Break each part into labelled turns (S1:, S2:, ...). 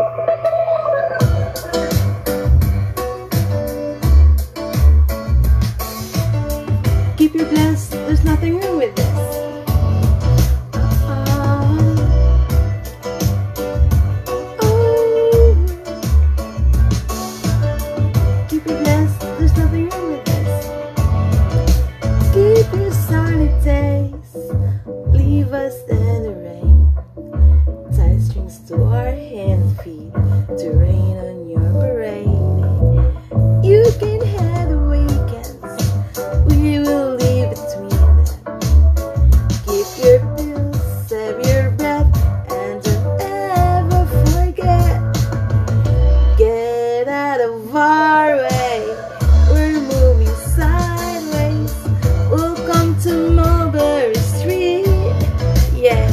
S1: Keep your blessed, there's nothing wrong with this. Uh, oh. Keep your blessed, there's nothing wrong with this. Keep your sunny days, leave us in to Mulberry Street, yeah.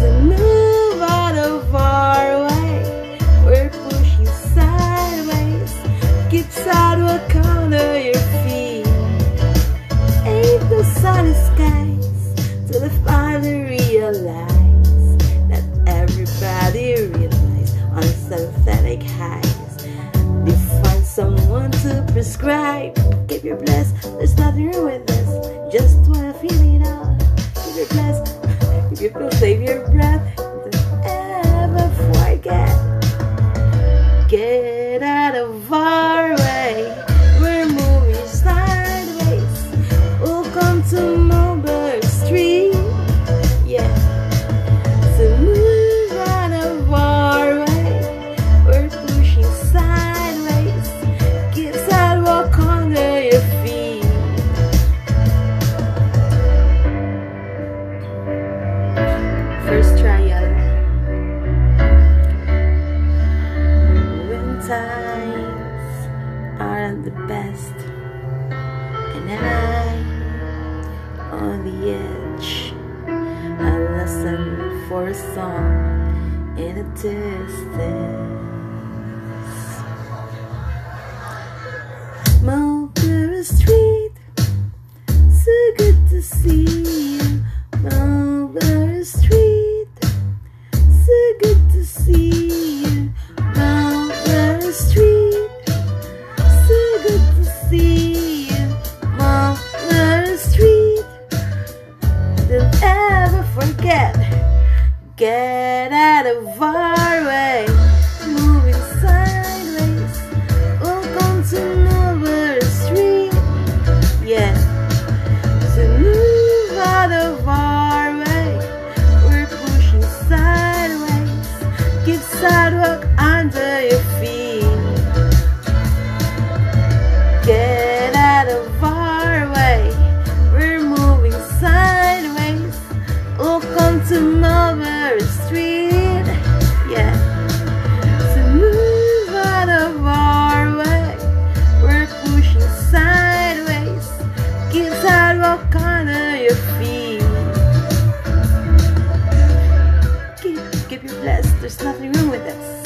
S1: So move out of our way, we're pushing sideways. Keep sidewalk under your feet. Ain't the sunny skies till they finally realize that everybody realize on synthetic highs. They find someone to prescribe. Keep your blessed, there's nothing wrong with this. Just wanna aren't the best, and I on the edge, I listen for a song in the distance. Get out of our There's nothing wrong with this.